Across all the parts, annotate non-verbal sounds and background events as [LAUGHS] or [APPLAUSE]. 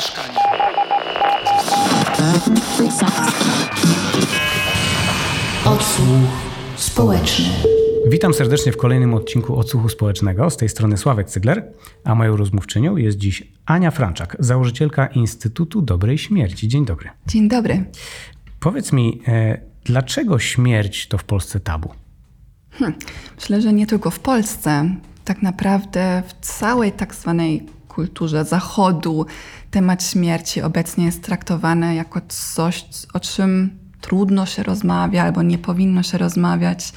mieszkanie. Odsłuch społeczny. Witam serdecznie w kolejnym odcinku Odsłuchu Społecznego. Z tej strony Sławek Cygler, a moją rozmówczynią jest dziś Ania Franczak, założycielka Instytutu Dobrej Śmierci. Dzień dobry. Dzień dobry. Powiedz mi, e, dlaczego śmierć to w Polsce tabu? Myślę, że nie tylko w Polsce. Tak naprawdę w całej tak zwanej kulturze Zachodu temat śmierci obecnie jest traktowany jako coś, o czym trudno się rozmawia albo nie powinno się rozmawiać.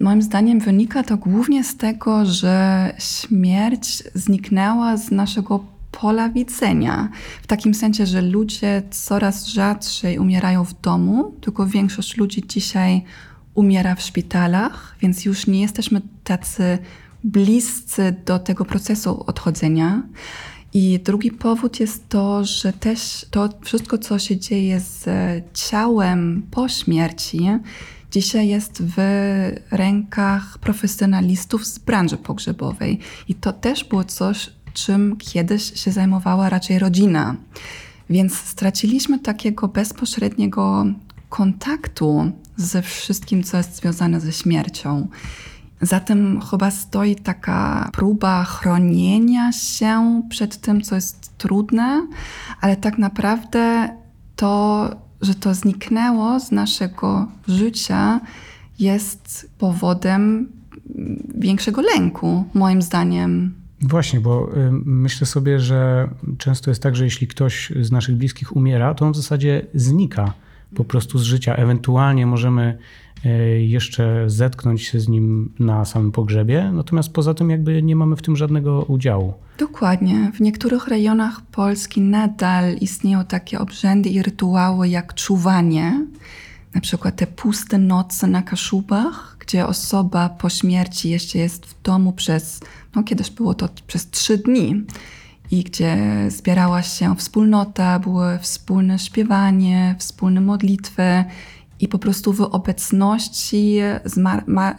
Moim zdaniem wynika to głównie z tego, że śmierć zniknęła z naszego pola widzenia. W takim sensie, że ludzie coraz rzadziej umierają w domu, tylko większość ludzi dzisiaj umiera w szpitalach, więc już nie jesteśmy tacy bliscy do tego procesu odchodzenia. I drugi powód jest to, że też to wszystko, co się dzieje z ciałem po śmierci, dzisiaj jest w rękach profesjonalistów z branży pogrzebowej. I to też było coś, czym kiedyś się zajmowała raczej rodzina. Więc straciliśmy takiego bezpośredniego kontaktu ze wszystkim, co jest związane ze śmiercią. Zatem chyba stoi taka próba chronienia się przed tym, co jest trudne, ale tak naprawdę to, że to zniknęło z naszego życia, jest powodem większego lęku, moim zdaniem. Właśnie, bo y, myślę sobie, że często jest tak, że jeśli ktoś z naszych bliskich umiera, to on w zasadzie znika po prostu z życia. Ewentualnie możemy jeszcze zetknąć się z nim na samym pogrzebie, natomiast poza tym jakby nie mamy w tym żadnego udziału. Dokładnie. W niektórych rejonach Polski nadal istnieją takie obrzędy i rytuały jak czuwanie, na przykład te puste noce na Kaszubach, gdzie osoba po śmierci jeszcze jest w domu przez, no kiedyś było to przez trzy dni i gdzie zbierała się wspólnota, było wspólne śpiewanie, wspólne modlitwy i po prostu w obecności zmar ma,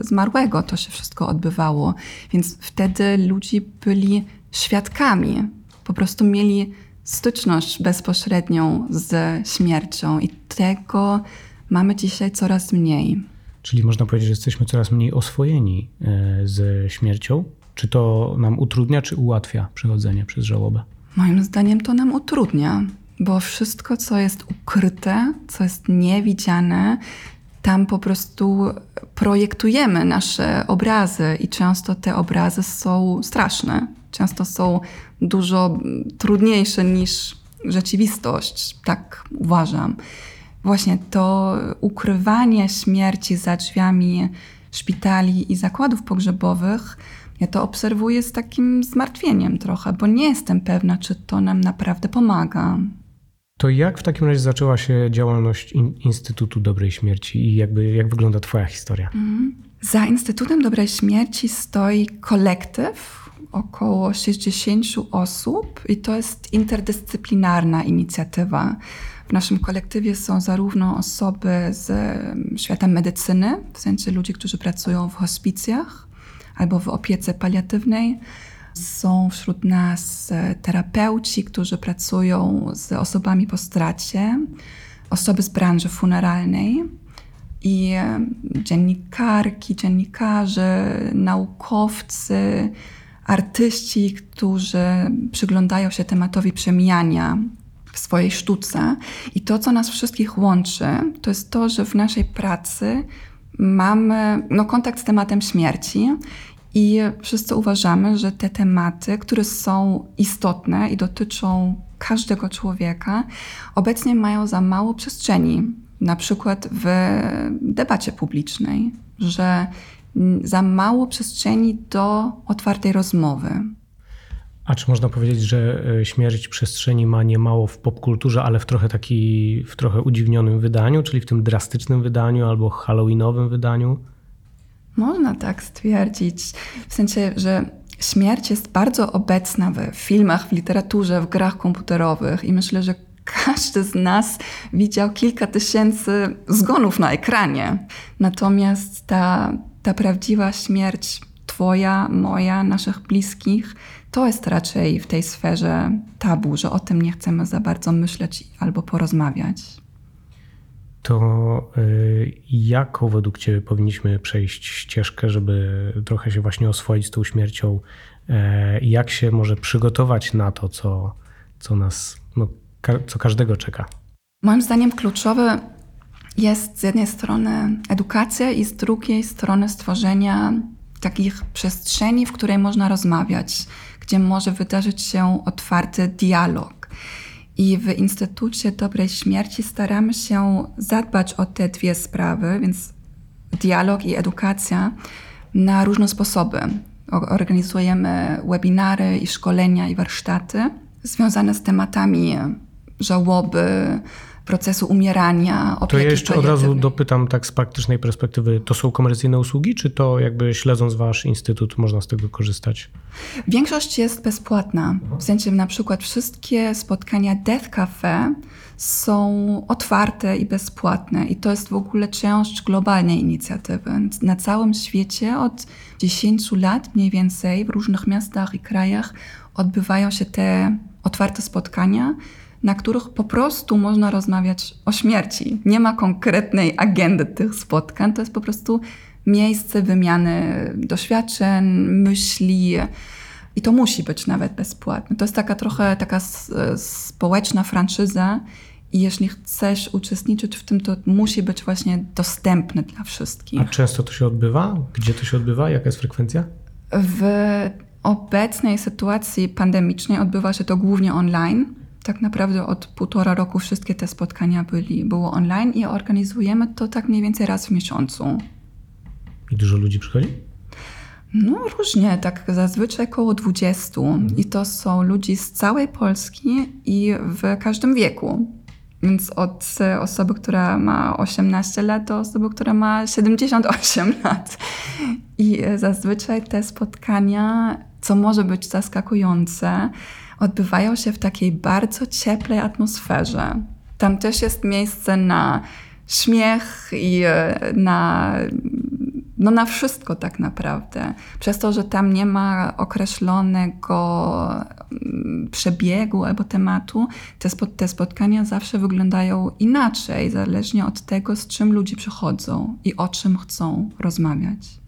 zmarłego to się wszystko odbywało. Więc wtedy ludzie byli świadkami, po prostu mieli styczność bezpośrednią z śmiercią i tego mamy dzisiaj coraz mniej. Czyli można powiedzieć, że jesteśmy coraz mniej oswojeni e, ze śmiercią. Czy to nam utrudnia, czy ułatwia przechodzenie przez żałobę? Moim zdaniem to nam utrudnia, bo wszystko, co jest ukryte, co jest niewidziane, tam po prostu projektujemy nasze obrazy i często te obrazy są straszne. Często są dużo trudniejsze niż rzeczywistość, tak uważam. Właśnie to ukrywanie śmierci za drzwiami szpitali i zakładów pogrzebowych, ja to obserwuję z takim zmartwieniem trochę, bo nie jestem pewna, czy to nam naprawdę pomaga. To jak w takim razie zaczęła się działalność in Instytutu Dobrej Śmierci i jakby, jak wygląda Twoja historia? Za Instytutem Dobrej Śmierci stoi kolektyw około 60 osób i to jest interdyscyplinarna inicjatywa. W naszym kolektywie są zarówno osoby z świata medycyny, w sensie ludzi, którzy pracują w hospicjach albo w opiece paliatywnej. Są wśród nas terapeuci, którzy pracują z osobami po stracie, osoby z branży funeralnej i dziennikarki, dziennikarze, naukowcy, artyści, którzy przyglądają się tematowi przemijania w swojej sztuce. I to, co nas wszystkich łączy, to jest to, że w naszej pracy mamy no, kontakt z tematem śmierci. I wszyscy uważamy, że te tematy, które są istotne i dotyczą każdego człowieka, obecnie mają za mało przestrzeni, na przykład w debacie publicznej, że za mało przestrzeni do otwartej rozmowy. A czy można powiedzieć, że śmierć przestrzeni ma niemało w popkulturze, ale w trochę taki, w trochę udziwnionym wydaniu, czyli w tym drastycznym wydaniu albo halloweenowym wydaniu? Można tak stwierdzić. W sensie, że śmierć jest bardzo obecna w filmach, w literaturze, w grach komputerowych i myślę, że każdy z nas widział kilka tysięcy zgonów na ekranie. Natomiast ta, ta prawdziwa śmierć Twoja, moja, naszych bliskich, to jest raczej w tej sferze tabu, że o tym nie chcemy za bardzo myśleć albo porozmawiać. To y, jaką według Ciebie powinniśmy przejść ścieżkę, żeby trochę się właśnie oswoić z tą śmiercią? E, jak się może przygotować na to, co, co nas, no, co każdego czeka? Moim zdaniem kluczowe jest z jednej strony edukacja i z drugiej strony stworzenia takich przestrzeni, w której można rozmawiać, gdzie może wydarzyć się otwarty dialog. I w Instytucie Dobrej Śmierci staramy się zadbać o te dwie sprawy, więc dialog i edukacja na różne sposoby. Organizujemy webinary i szkolenia i warsztaty związane z tematami żałoby, procesu umierania. To ja jeszcze od razu dopytam tak z praktycznej perspektywy, to są komercyjne usługi, czy to jakby śledząc wasz instytut można z tego korzystać? Większość jest bezpłatna. W sensie na przykład wszystkie spotkania Death Cafe są otwarte i bezpłatne i to jest w ogóle część globalnej inicjatywy. Na całym świecie od 10 lat mniej więcej w różnych miastach i krajach odbywają się te otwarte spotkania, na których po prostu można rozmawiać o śmierci. Nie ma konkretnej agendy tych spotkań, to jest po prostu miejsce wymiany doświadczeń, myśli. I to musi być nawet bezpłatne. To jest taka trochę taka społeczna franczyza. I jeśli chcesz uczestniczyć w tym, to musi być właśnie dostępne dla wszystkich. A często to się odbywa? Gdzie to się odbywa? Jaka jest frekwencja? W obecnej sytuacji pandemicznej odbywa się to głównie online tak naprawdę od półtora roku wszystkie te spotkania byli, było online i organizujemy to tak mniej więcej raz w miesiącu. I dużo ludzi przychodzi? No różnie, tak zazwyczaj około 20 i to są ludzi z całej Polski i w każdym wieku. Więc od osoby, która ma 18 lat do osoby, która ma 78 [LAUGHS] lat. I zazwyczaj te spotkania, co może być zaskakujące, odbywają się w takiej bardzo cieplej atmosferze. Tam też jest miejsce na śmiech i e, na, no na wszystko tak naprawdę. Przez to, że tam nie ma określonego mm, przebiegu albo tematu, te, spot te spotkania zawsze wyglądają inaczej, zależnie od tego, z czym ludzie przychodzą i o czym chcą rozmawiać.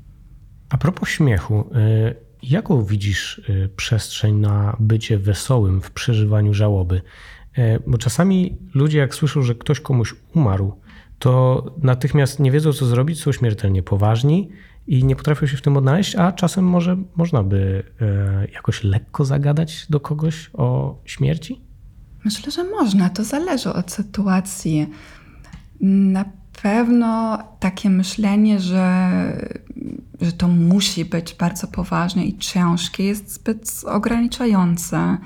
A propos śmiechu, y Jaką widzisz y, przestrzeń na bycie wesołym w przeżywaniu żałoby? E, bo czasami ludzie, jak słyszą, że ktoś komuś umarł, to natychmiast nie wiedzą, co zrobić, są śmiertelnie poważni i nie potrafią się w tym odnaleźć, a czasem może można by e, jakoś lekko zagadać do kogoś o śmierci? Myślę, że można. To zależy od sytuacji. Na pewno takie myślenie, że, że to musi być bardzo poważne i ciężkie, jest zbyt ograniczające,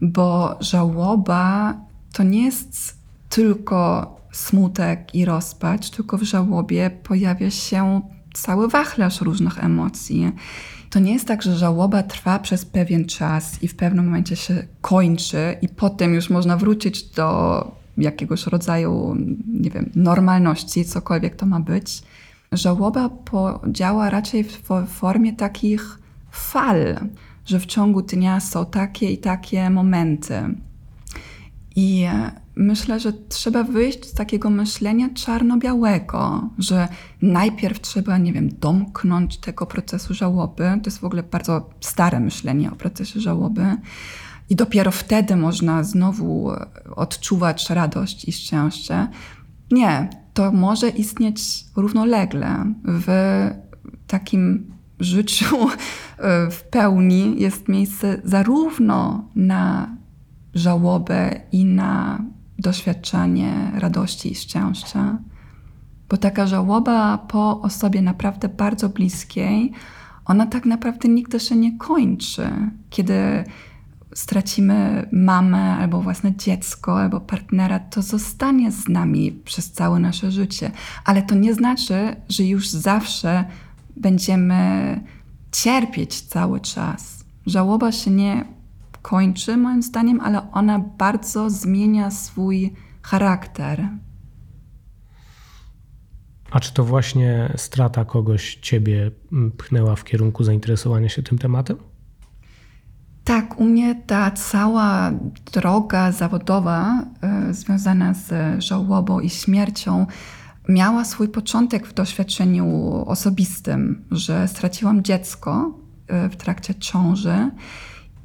bo żałoba to nie jest tylko smutek i rozpacz, tylko w żałobie pojawia się cały wachlarz różnych emocji. To nie jest tak, że żałoba trwa przez pewien czas i w pewnym momencie się kończy, i potem już można wrócić do jakiegoś rodzaju, nie wiem, normalności, cokolwiek to ma być. Żałoba działa raczej w formie takich fal, że w ciągu dnia są takie i takie momenty. I myślę, że trzeba wyjść z takiego myślenia czarno-białego, że najpierw trzeba, nie wiem, domknąć tego procesu żałoby. To jest w ogóle bardzo stare myślenie o procesie żałoby i dopiero wtedy można znowu odczuwać radość i szczęście. Nie, to może istnieć równolegle w takim życiu [LAUGHS] w pełni jest miejsce zarówno na żałobę i na doświadczanie radości i szczęścia. Bo taka żałoba po osobie naprawdę bardzo bliskiej, ona tak naprawdę nigdy się nie kończy. Kiedy stracimy mamę, albo własne dziecko, albo partnera, to zostanie z nami przez całe nasze życie. Ale to nie znaczy, że już zawsze będziemy cierpieć cały czas. Żałoba się nie kończy, moim zdaniem, ale ona bardzo zmienia swój charakter. A czy to właśnie strata kogoś ciebie pchnęła w kierunku zainteresowania się tym tematem? Tak, u mnie ta cała droga zawodowa y, związana z żałobą i śmiercią miała swój początek w doświadczeniu osobistym, że straciłam dziecko y, w trakcie ciąży.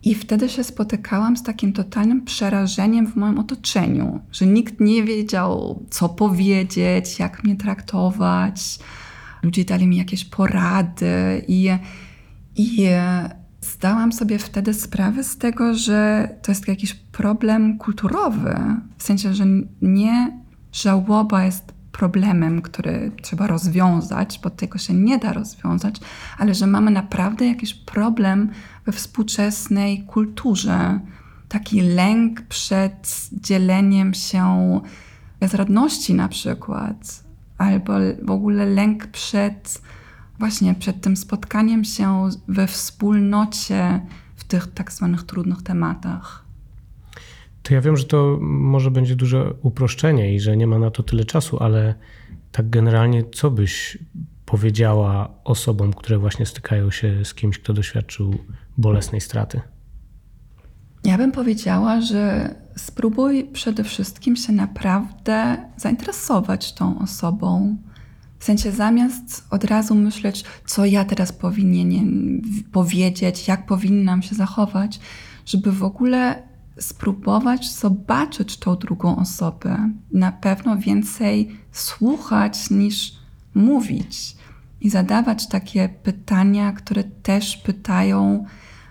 I wtedy się spotykałam z takim totalnym przerażeniem w moim otoczeniu, że nikt nie wiedział, co powiedzieć, jak mnie traktować. Ludzie dali mi jakieś porady i, i zdałam sobie wtedy sprawę z tego, że to jest jakiś problem kulturowy. W sensie, że nie żałoba jest problemem, który trzeba rozwiązać, bo tego się nie da rozwiązać, ale że mamy naprawdę jakiś problem we współczesnej kulturze. Taki lęk przed dzieleniem się bezradności na przykład, albo w ogóle lęk przed właśnie przed tym spotkaniem się we wspólnocie w tych tak zwanych trudnych tematach. To ja wiem, że to może będzie duże uproszczenie i że nie ma na to tyle czasu, ale tak generalnie, co byś powiedziała osobom, które właśnie stykają się z kimś, kto doświadczył bolesnej straty? Ja bym powiedziała, że spróbuj przede wszystkim się naprawdę zainteresować tą osobą. W sensie zamiast od razu myśleć, co ja teraz powinienem powiedzieć, jak powinnam się zachować, żeby w ogóle spróbować zobaczyć tą drugą osobę. Na pewno więcej słuchać niż mówić i zadawać takie pytania, które też pytają,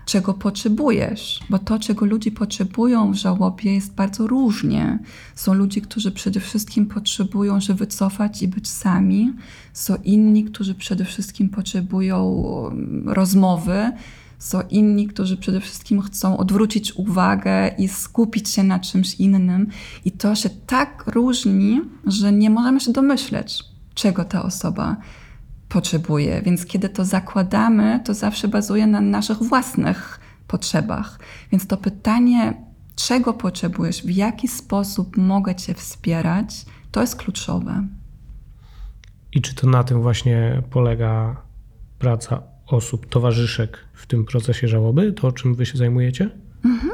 czego potrzebujesz, bo to, czego ludzie potrzebują w żałobie, jest bardzo różnie. Są ludzie, którzy przede wszystkim potrzebują się wycofać i być sami, są inni, którzy przede wszystkim potrzebują mm, rozmowy, są inni, którzy przede wszystkim chcą odwrócić uwagę i skupić się na czymś innym. I to się tak różni, że nie możemy się domyśleć, czego ta osoba potrzebuje. Więc kiedy to zakładamy, to zawsze bazuje na naszych własnych potrzebach. Więc to pytanie, czego potrzebujesz, w jaki sposób mogę Cię wspierać, to jest kluczowe. I czy to na tym właśnie polega praca osób, towarzyszek w tym procesie żałoby, to czym Wy się zajmujecie? Mhm.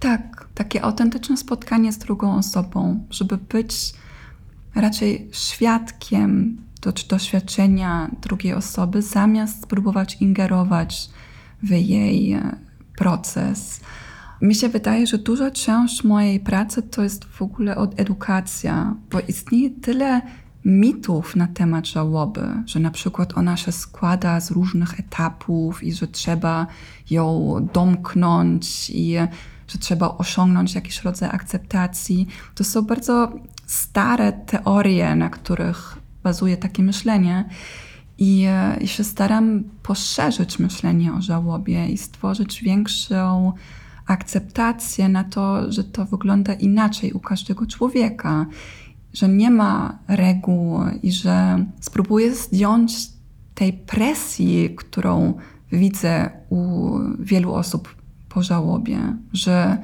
Tak, takie autentyczne spotkanie z drugą osobą, żeby być raczej świadkiem do, doświadczenia drugiej osoby, zamiast spróbować ingerować w jej e, proces. Mi się wydaje, że duża część mojej pracy to jest w ogóle od edukacja, bo istnieje tyle mitów na temat żałoby, że na przykład ona się składa z różnych etapów i że trzeba ją domknąć i że trzeba osiągnąć jakiś rodzaj akceptacji. To są bardzo stare teorie, na których bazuje takie myślenie. I, e, I się staram poszerzyć myślenie o żałobie i stworzyć większą akceptację na to, że to wygląda inaczej u każdego człowieka, że nie ma reguł i że spróbuję zdjąć tej presji, którą widzę u wielu osób po żałobie, że,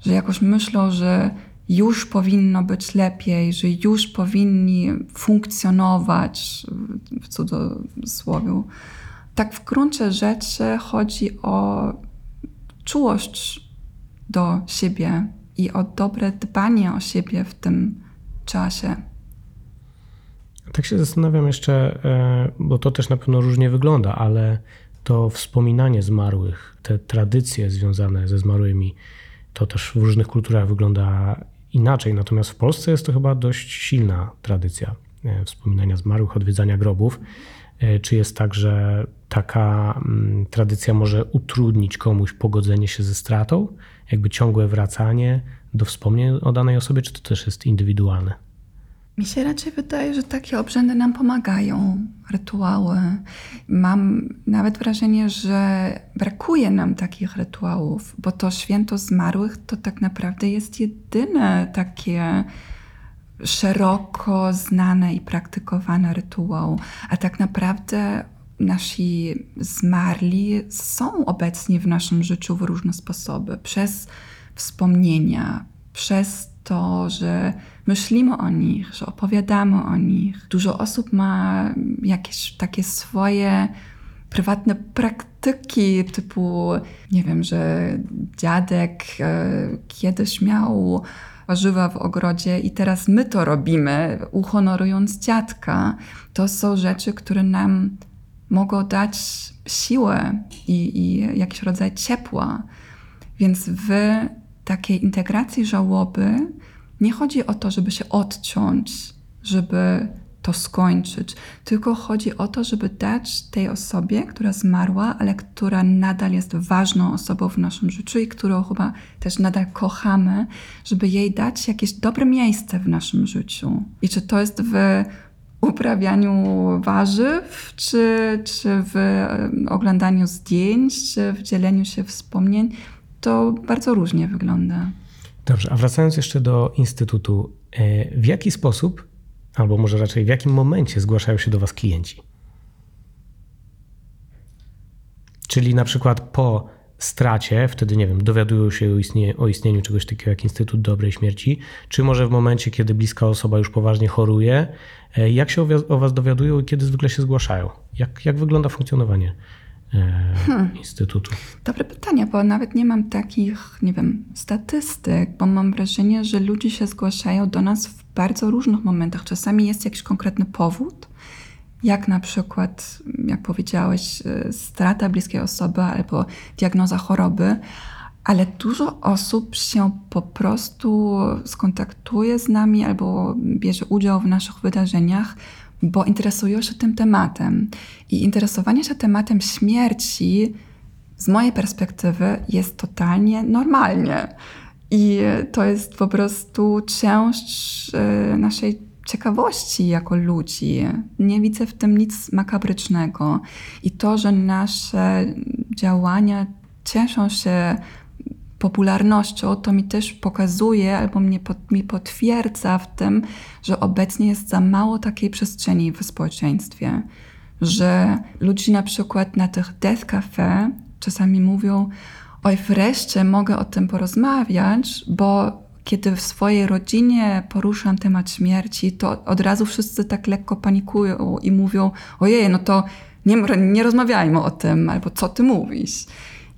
że jakoś myślą, że już powinno być lepiej, że już powinni funkcjonować w cudzysłowie. Tak w gruncie rzeczy chodzi o czułość do siebie i o dobre dbanie o siebie w tym czasie. Tak się zastanawiam jeszcze, e, bo to też na pewno różnie wygląda, ale to wspominanie zmarłych, te tradycje związane ze zmarłymi, to też w różnych kulturach wygląda inaczej. Natomiast w Polsce jest to chyba dość silna tradycja e, wspominania zmarłych, odwiedzania grobów. E, czy jest tak, że taka mm, tradycja może utrudnić komuś pogodzenie się ze stratą? Jakby ciągłe wracanie do wspomnień o danej osobie, czy to też jest indywidualne? Mi się raczej wydaje, że takie obrzędy nam pomagają, rytuały. Mam nawet wrażenie, że brakuje nam takich rytuałów, bo to święto zmarłych to tak naprawdę jest jedyne takie szeroko znane i praktykowane rytuał, a tak naprawdę nasi zmarli są obecni w naszym życiu w różne sposoby. Przez wspomnienia, przez to, że myślimy o nich, że opowiadamy o nich. Dużo osób ma jakieś takie swoje prywatne praktyki, typu, nie wiem, że dziadek e, kiedyś miał warzywa w ogrodzie i teraz my to robimy, uhonorując dziadka. To są rzeczy, które nam mogą dać siłę i, i jakiś rodzaj ciepła. Więc w takiej integracji żałoby nie chodzi o to, żeby się odciąć, żeby to skończyć, tylko chodzi o to, żeby dać tej osobie, która zmarła, ale która nadal jest ważną osobą w naszym życiu i którą chyba też nadal kochamy, żeby jej dać jakieś dobre miejsce w naszym życiu. I czy to jest w uprawianiu warzyw, czy, czy w oglądaniu zdjęć, czy w dzieleniu się wspomnień, to bardzo różnie wygląda. Dobrze, a wracając jeszcze do Instytutu, e, w jaki sposób, albo może raczej w jakim momencie zgłaszają się do Was klienci? Czyli na przykład po stracie, wtedy nie wiem, dowiadują się o, istnie, o istnieniu czegoś takiego jak Instytut Dobrej Śmierci, czy może w momencie, kiedy bliska osoba już poważnie choruje, e, jak się o Was dowiadują i kiedy zwykle się zgłaszają? Jak, jak wygląda funkcjonowanie hmm. Instytutu? Dobre pytanie, bo nawet nie mam takich, nie wiem, statystyk, bo mam wrażenie, że ludzie się zgłaszają do nas w bardzo różnych momentach. Czasami jest jakiś konkretny powód, jak na przykład, jak powiedziałeś, e, strata bliskiej osoby albo diagnoza choroby, ale dużo osób się po prostu skontaktuje z nami albo bierze udział w naszych wydarzeniach, bo interesują się tym tematem. I interesowanie się tematem śmierci z mojej perspektywy jest totalnie normalnie. I to jest po prostu część e, naszej ciekawości jako ludzi. Nie widzę w tym nic makabrycznego. I to, że nasze działania cieszą się popularnością, to mi też pokazuje albo mnie pod, mi potwierdza w tym, że obecnie jest za mało takiej przestrzeni w społeczeństwie. Że ludzie na przykład na tych death cafe czasami mówią, oj, wreszcie mogę o tym porozmawiać, bo kiedy w swojej rodzinie poruszam temat śmierci, to od razu wszyscy tak lekko panikują i mówią: Ojej, no to nie, nie rozmawiajmy o tym, albo co ty mówisz.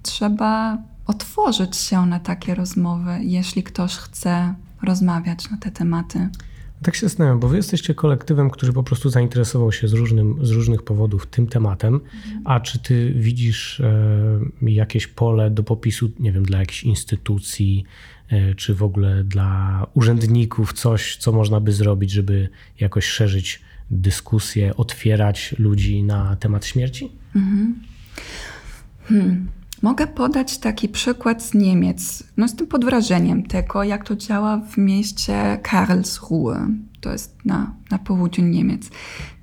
Trzeba otworzyć się na takie rozmowy, jeśli ktoś chce rozmawiać na te tematy. Tak się zastanawiam, bo wy jesteście kolektywem, który po prostu zainteresował się z, różnym, z różnych powodów tym tematem. Mhm. A czy ty widzisz e, jakieś pole do popisu, nie wiem, dla jakichś instytucji, e, czy w ogóle dla urzędników, coś, co można by zrobić, żeby jakoś szerzyć dyskusję, otwierać ludzi na temat śmierci? Mhm. Hmm. Mogę podać taki przykład z Niemiec. No, jestem pod wrażeniem tego, jak to działa w mieście Karlsruhe. To jest na, na południu Niemiec.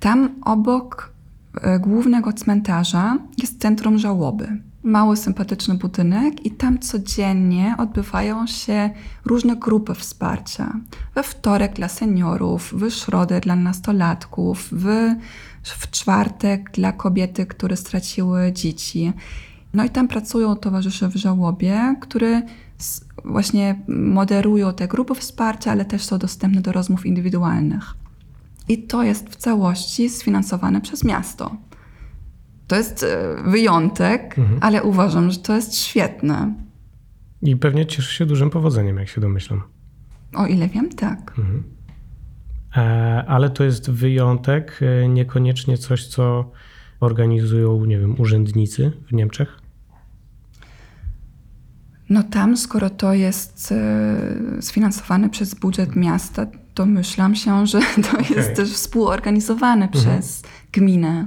Tam obok e, głównego cmentarza jest centrum żałoby. Mały, sympatyczny budynek, i tam codziennie odbywają się różne grupy wsparcia. We wtorek dla seniorów, w środę dla nastolatków, w, w czwartek dla kobiety, które straciły dzieci. No i tam pracują towarzysze w żałobie, które właśnie moderują te grupy wsparcia, ale też są dostępne do rozmów indywidualnych. I to jest w całości sfinansowane przez miasto. To jest e, wyjątek, mhm. ale uważam, że to jest świetne. I pewnie cieszy się dużym powodzeniem, jak się domyślam. O ile wiem, tak. Mhm. E, ale to jest wyjątek, e, niekoniecznie coś, co organizują, nie wiem, urzędnicy w Niemczech? No tam, skoro to jest e, sfinansowane przez budżet miasta, to myślam się, że [LAUGHS] to okay. jest też współorganizowane mhm. przez gminę.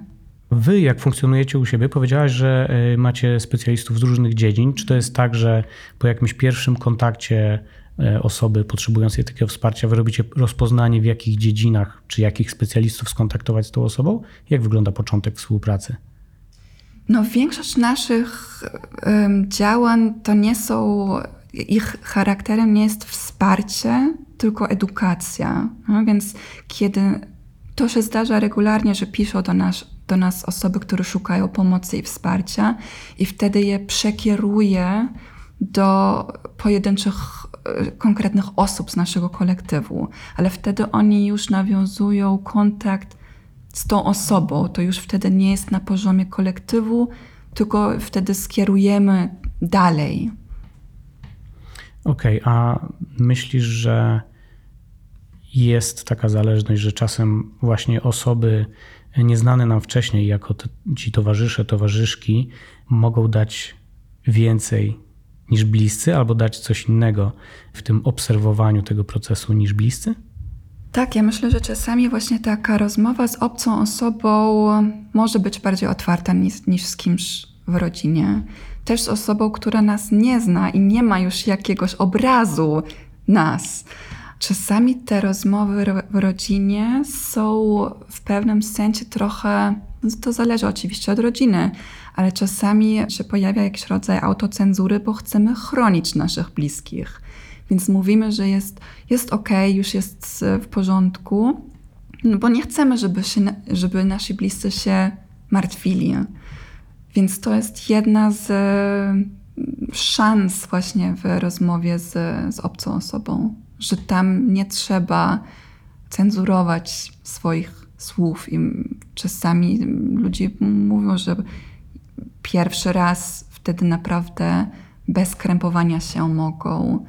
Wy, jak funkcjonujecie u siebie, powiedziałaś, że e, macie specjalistów z różnych dziedzin. Czy to jest tak, że po jakimś pierwszym kontakcie e, osoby potrzebującej takiego wsparcia, wy robicie rozpoznanie, w jakich dziedzinach, czy jakich specjalistów skontaktować z tą osobą? Jak wygląda początek współpracy? No, większość naszych um, działań to nie są, ich charakterem nie jest wsparcie, tylko edukacja. No, więc kiedy to się zdarza regularnie, że piszą do nas, do nas osoby, które szukają pomocy i wsparcia, i wtedy je przekieruję do pojedynczych e, konkretnych osób z naszego kolektywu, ale wtedy oni już nawiązują kontakt z tą osobą. To już wtedy nie jest na poziomie kolektywu, tylko wtedy skierujemy dalej. Okej, okay, a myślisz, że jest taka zależność, że czasem właśnie osoby nieznane nam wcześniej, jako te, ci towarzysze, towarzyszki, mogą dać więcej niż bliscy, albo dać coś innego w tym obserwowaniu tego procesu niż bliscy? Tak, ja myślę, że czasami właśnie taka rozmowa z obcą osobą może być bardziej otwarta niż, niż z kimś w rodzinie. Też z osobą, która nas nie zna i nie ma już jakiegoś obrazu nas. Czasami te rozmowy w rodzinie są w pewnym sensie trochę, no to zależy oczywiście od rodziny, ale czasami się pojawia jakiś rodzaj autocenzury, bo chcemy chronić naszych bliskich. Więc mówimy, że jest, jest ok, już jest w porządku, no bo nie chcemy, żeby, się, żeby nasi bliscy się martwili. Więc to jest jedna z szans właśnie w rozmowie z, z obcą osobą że tam nie trzeba cenzurować swoich słów. I czasami ludzie mówią, że pierwszy raz wtedy naprawdę bez krępowania się mogą,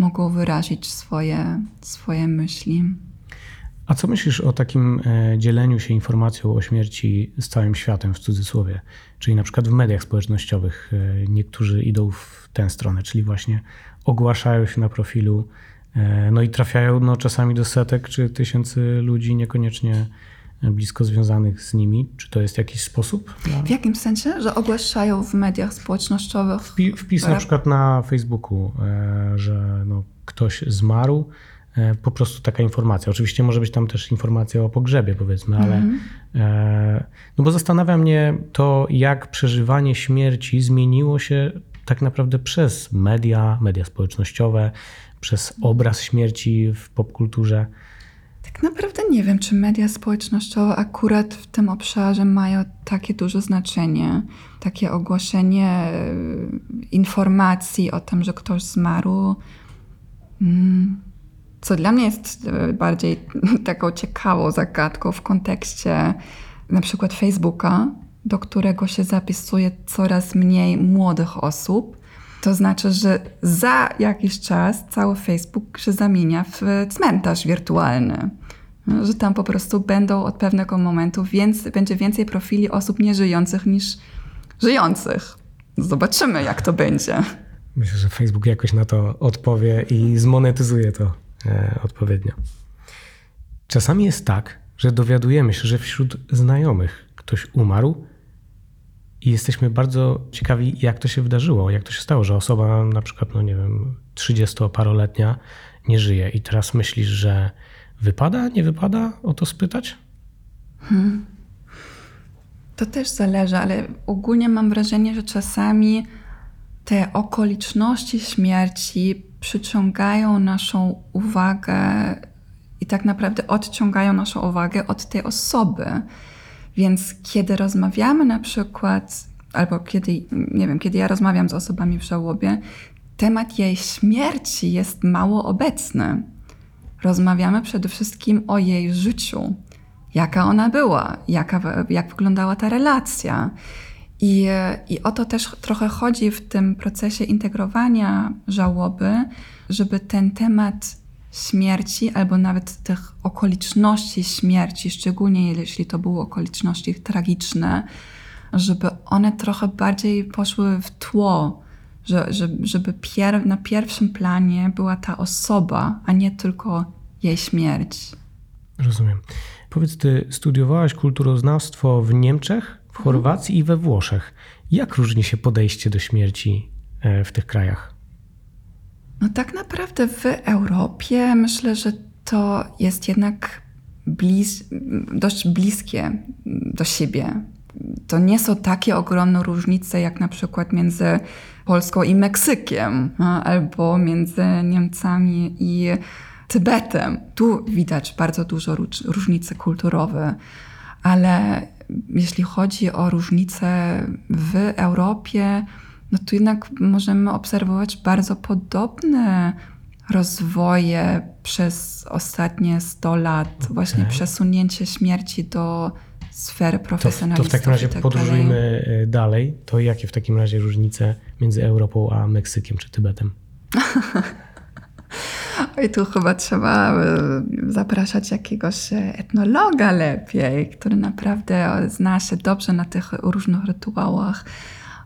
mogą wyrazić swoje, swoje myśli. A co myślisz o takim e, dzieleniu się informacją o śmierci z całym światem w cudzysłowie? Czyli na przykład w mediach społecznościowych e, niektórzy idą w tę stronę, czyli właśnie ogłaszają się na profilu E, no i trafiają no, czasami do setek czy tysięcy ludzi niekoniecznie blisko związanych z nimi. Czy to jest jakiś sposób? W jakim sensie? Że ogłaszają w mediach społecznościowych? Wpi wpis na przykład na Facebooku, e, że no, ktoś zmarł, e, po prostu taka informacja. Oczywiście może być tam też informacja o pogrzebie, powiedzmy, ale mm -hmm. no bo zastanawia mnie to, jak przeżywanie śmierci zmieniło się tak naprawdę przez media, media społecznościowe, przez obraz śmierci w popkulturze? Tak naprawdę nie wiem, czy media społecznościowe akurat w tym obszarze mają takie duże znaczenie. Takie ogłoszenie e, informacji o tym, że ktoś zmarł. Mm, co dla mnie jest e, bardziej [LAUGHS] taką ciekawą zagadką w kontekście na przykład Facebooka, do którego się zapisuje coraz mniej młodych osób to znaczy, że za jakiś czas cały Facebook się zamienia w cmentarz wirtualny. Że tam po prostu będą od pewnego momentu więcej, będzie więcej profili osób nieżyjących niż żyjących. Zobaczymy, jak to będzie. Myślę, że Facebook jakoś na to odpowie i zmonetyzuje to e, odpowiednio. Czasami jest tak, że dowiadujemy się, że wśród znajomych ktoś umarł, i jesteśmy bardzo ciekawi, jak to się wydarzyło, jak to się stało, że osoba na przykład, no nie wiem, 30-paroletnia nie żyje i teraz myślisz, że wypada, nie wypada o to spytać? Hmm. To też zależy, ale ogólnie mam wrażenie, że czasami te okoliczności śmierci przyciągają naszą uwagę i tak naprawdę odciągają naszą uwagę od tej osoby. Więc kiedy rozmawiamy na przykład, albo kiedy, nie wiem, kiedy ja rozmawiam z osobami w żałobie, temat jej śmierci jest mało obecny. Rozmawiamy przede wszystkim o jej życiu, jaka ona była, jaka, jak wyglądała ta relacja. I, I o to też trochę chodzi w tym procesie integrowania żałoby, żeby ten temat śmierci, albo nawet tych okoliczności śmierci, szczególnie jeśli to były okoliczności tragiczne, żeby one trochę bardziej poszły w tło, żeby, żeby pier na pierwszym planie była ta osoba, a nie tylko jej śmierć. Rozumiem. Powiedz, ty studiowałaś kulturoznawstwo w Niemczech, w mhm. Chorwacji i we Włoszech. Jak różni się podejście do śmierci e, w tych krajach? No tak naprawdę w Europie myślę, że to jest jednak blis dość bliskie do siebie. To nie są takie ogromne różnice jak na przykład między Polską i Meksykiem, albo między Niemcami i Tybetem. Tu widać bardzo dużo różnice kulturowe, ale jeśli chodzi o różnice w Europie, no to jednak możemy obserwować bardzo podobne rozwoje przez ostatnie 100 lat, właśnie przesunięcie śmierci do sfery To, profesjonalistów. to w takim razie tak podróżujmy e, dalej. To jakie w takim razie różnice między Europą a Meksykiem czy Tybetem? [LAUGHS] Oj, tu chyba trzeba e, zapraszać jakiegoś e, etnologa lepiej, który naprawdę zna się dobrze na tych różnych rytuałach.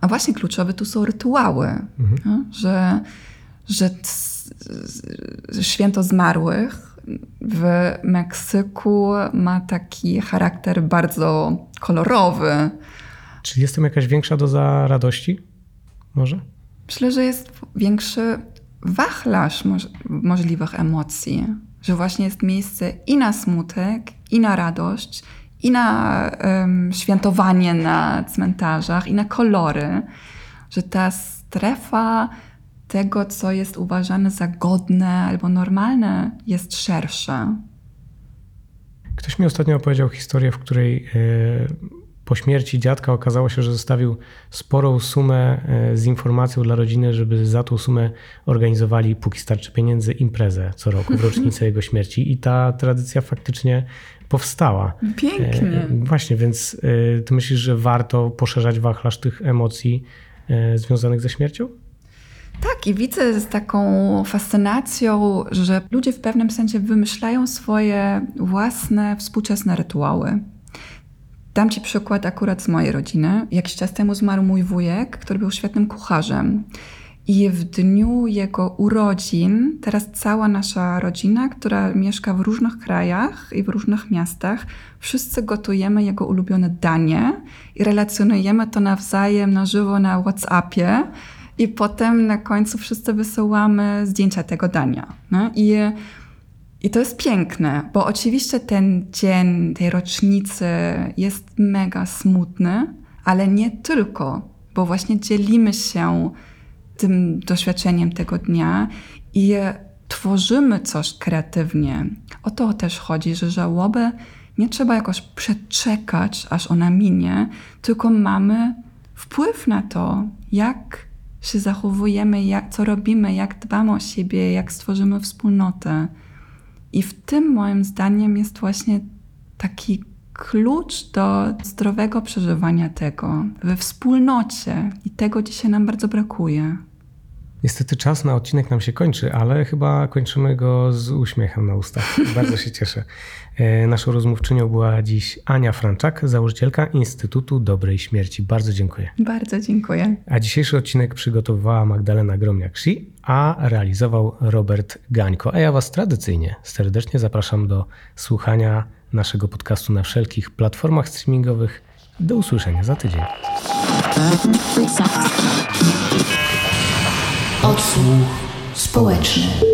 A właśnie kluczowe tu są rytuały, no, że, że święto zmarłych w Meksyku ma taki charakter bardzo kolorowy. Czy jest tam jakaś większa doza radości? Może? Myślę, że jest większy wachlarz moż- możliwych emocji, że właśnie jest miejsce i na smutek, i na radość, i na em, świętowanie na cmentarzach, i na kolory, że ta strefa tego, co jest uważane za godne albo normalne, jest szersza. Ktoś mi ostatnio opowiedział historię, w której e, po śmierci dziadka okazało się, że zostawił sporą sumę e, z informacją dla rodziny, żeby za tą sumę organizowali, póki starczy pieniędzy, imprezę co roku w rocznicę [LAUGHS] jego śmierci. I ta tradycja faktycznie powstała. Pięknie. E, Właśnie, więc e, ty myślisz, że warto poszerzać wachlarz tych emocji e, związanych ze śmiercią? Tak, i widzę z taką fascynacją, że ludzie w pewnym sensie wymyślają swoje własne współczesne rytuały. Dam ci przykład akurat z mojej rodziny. Jakiś czas temu zmarł mój wujek, który był świetnym kucharzem. I w dniu jego urodzin, teraz cała nasza rodzina, która mieszka w różnych krajach i w różnych miastach, wszyscy gotujemy jego ulubione danie i relacjonujemy to nawzajem na żywo na WhatsAppie. I potem na końcu wszyscy wysyłamy zdjęcia tego dania. No? I, I to jest piękne, bo oczywiście ten dzień tej rocznicy jest mega smutny, ale nie tylko, bo właśnie dzielimy się tym doświadczeniem tego dnia i tworzymy coś kreatywnie. O to też chodzi, że żałobę nie trzeba jakoś przeczekać, aż ona minie, tylko mamy wpływ na to, jak się zachowujemy, jak, co robimy, jak dbamy o siebie, jak stworzymy wspólnotę. I w tym moim zdaniem jest właśnie taki klucz do zdrowego przeżywania tego we wspólnocie. I tego dzisiaj nam bardzo brakuje. Niestety czas na odcinek nam się kończy, ale chyba kończymy go z uśmiechem na ustach. Bardzo się cieszę. E, Naszą rozmówczynią była dziś Ania Franczak, założycielka Instytutu Dobrej Śmierci. Bardzo dziękuję. Bardzo dziękuję. A dzisiejszy odcinek przygotowywała Magdalena Gromniak-Szi, a realizował Robert Gańko. A ja Was tradycyjnie serdecznie zapraszam do słuchania naszego podcastu na wszelkich platformach streamingowych. Do usłyszenia za tydzień. Odsłuch społeczny.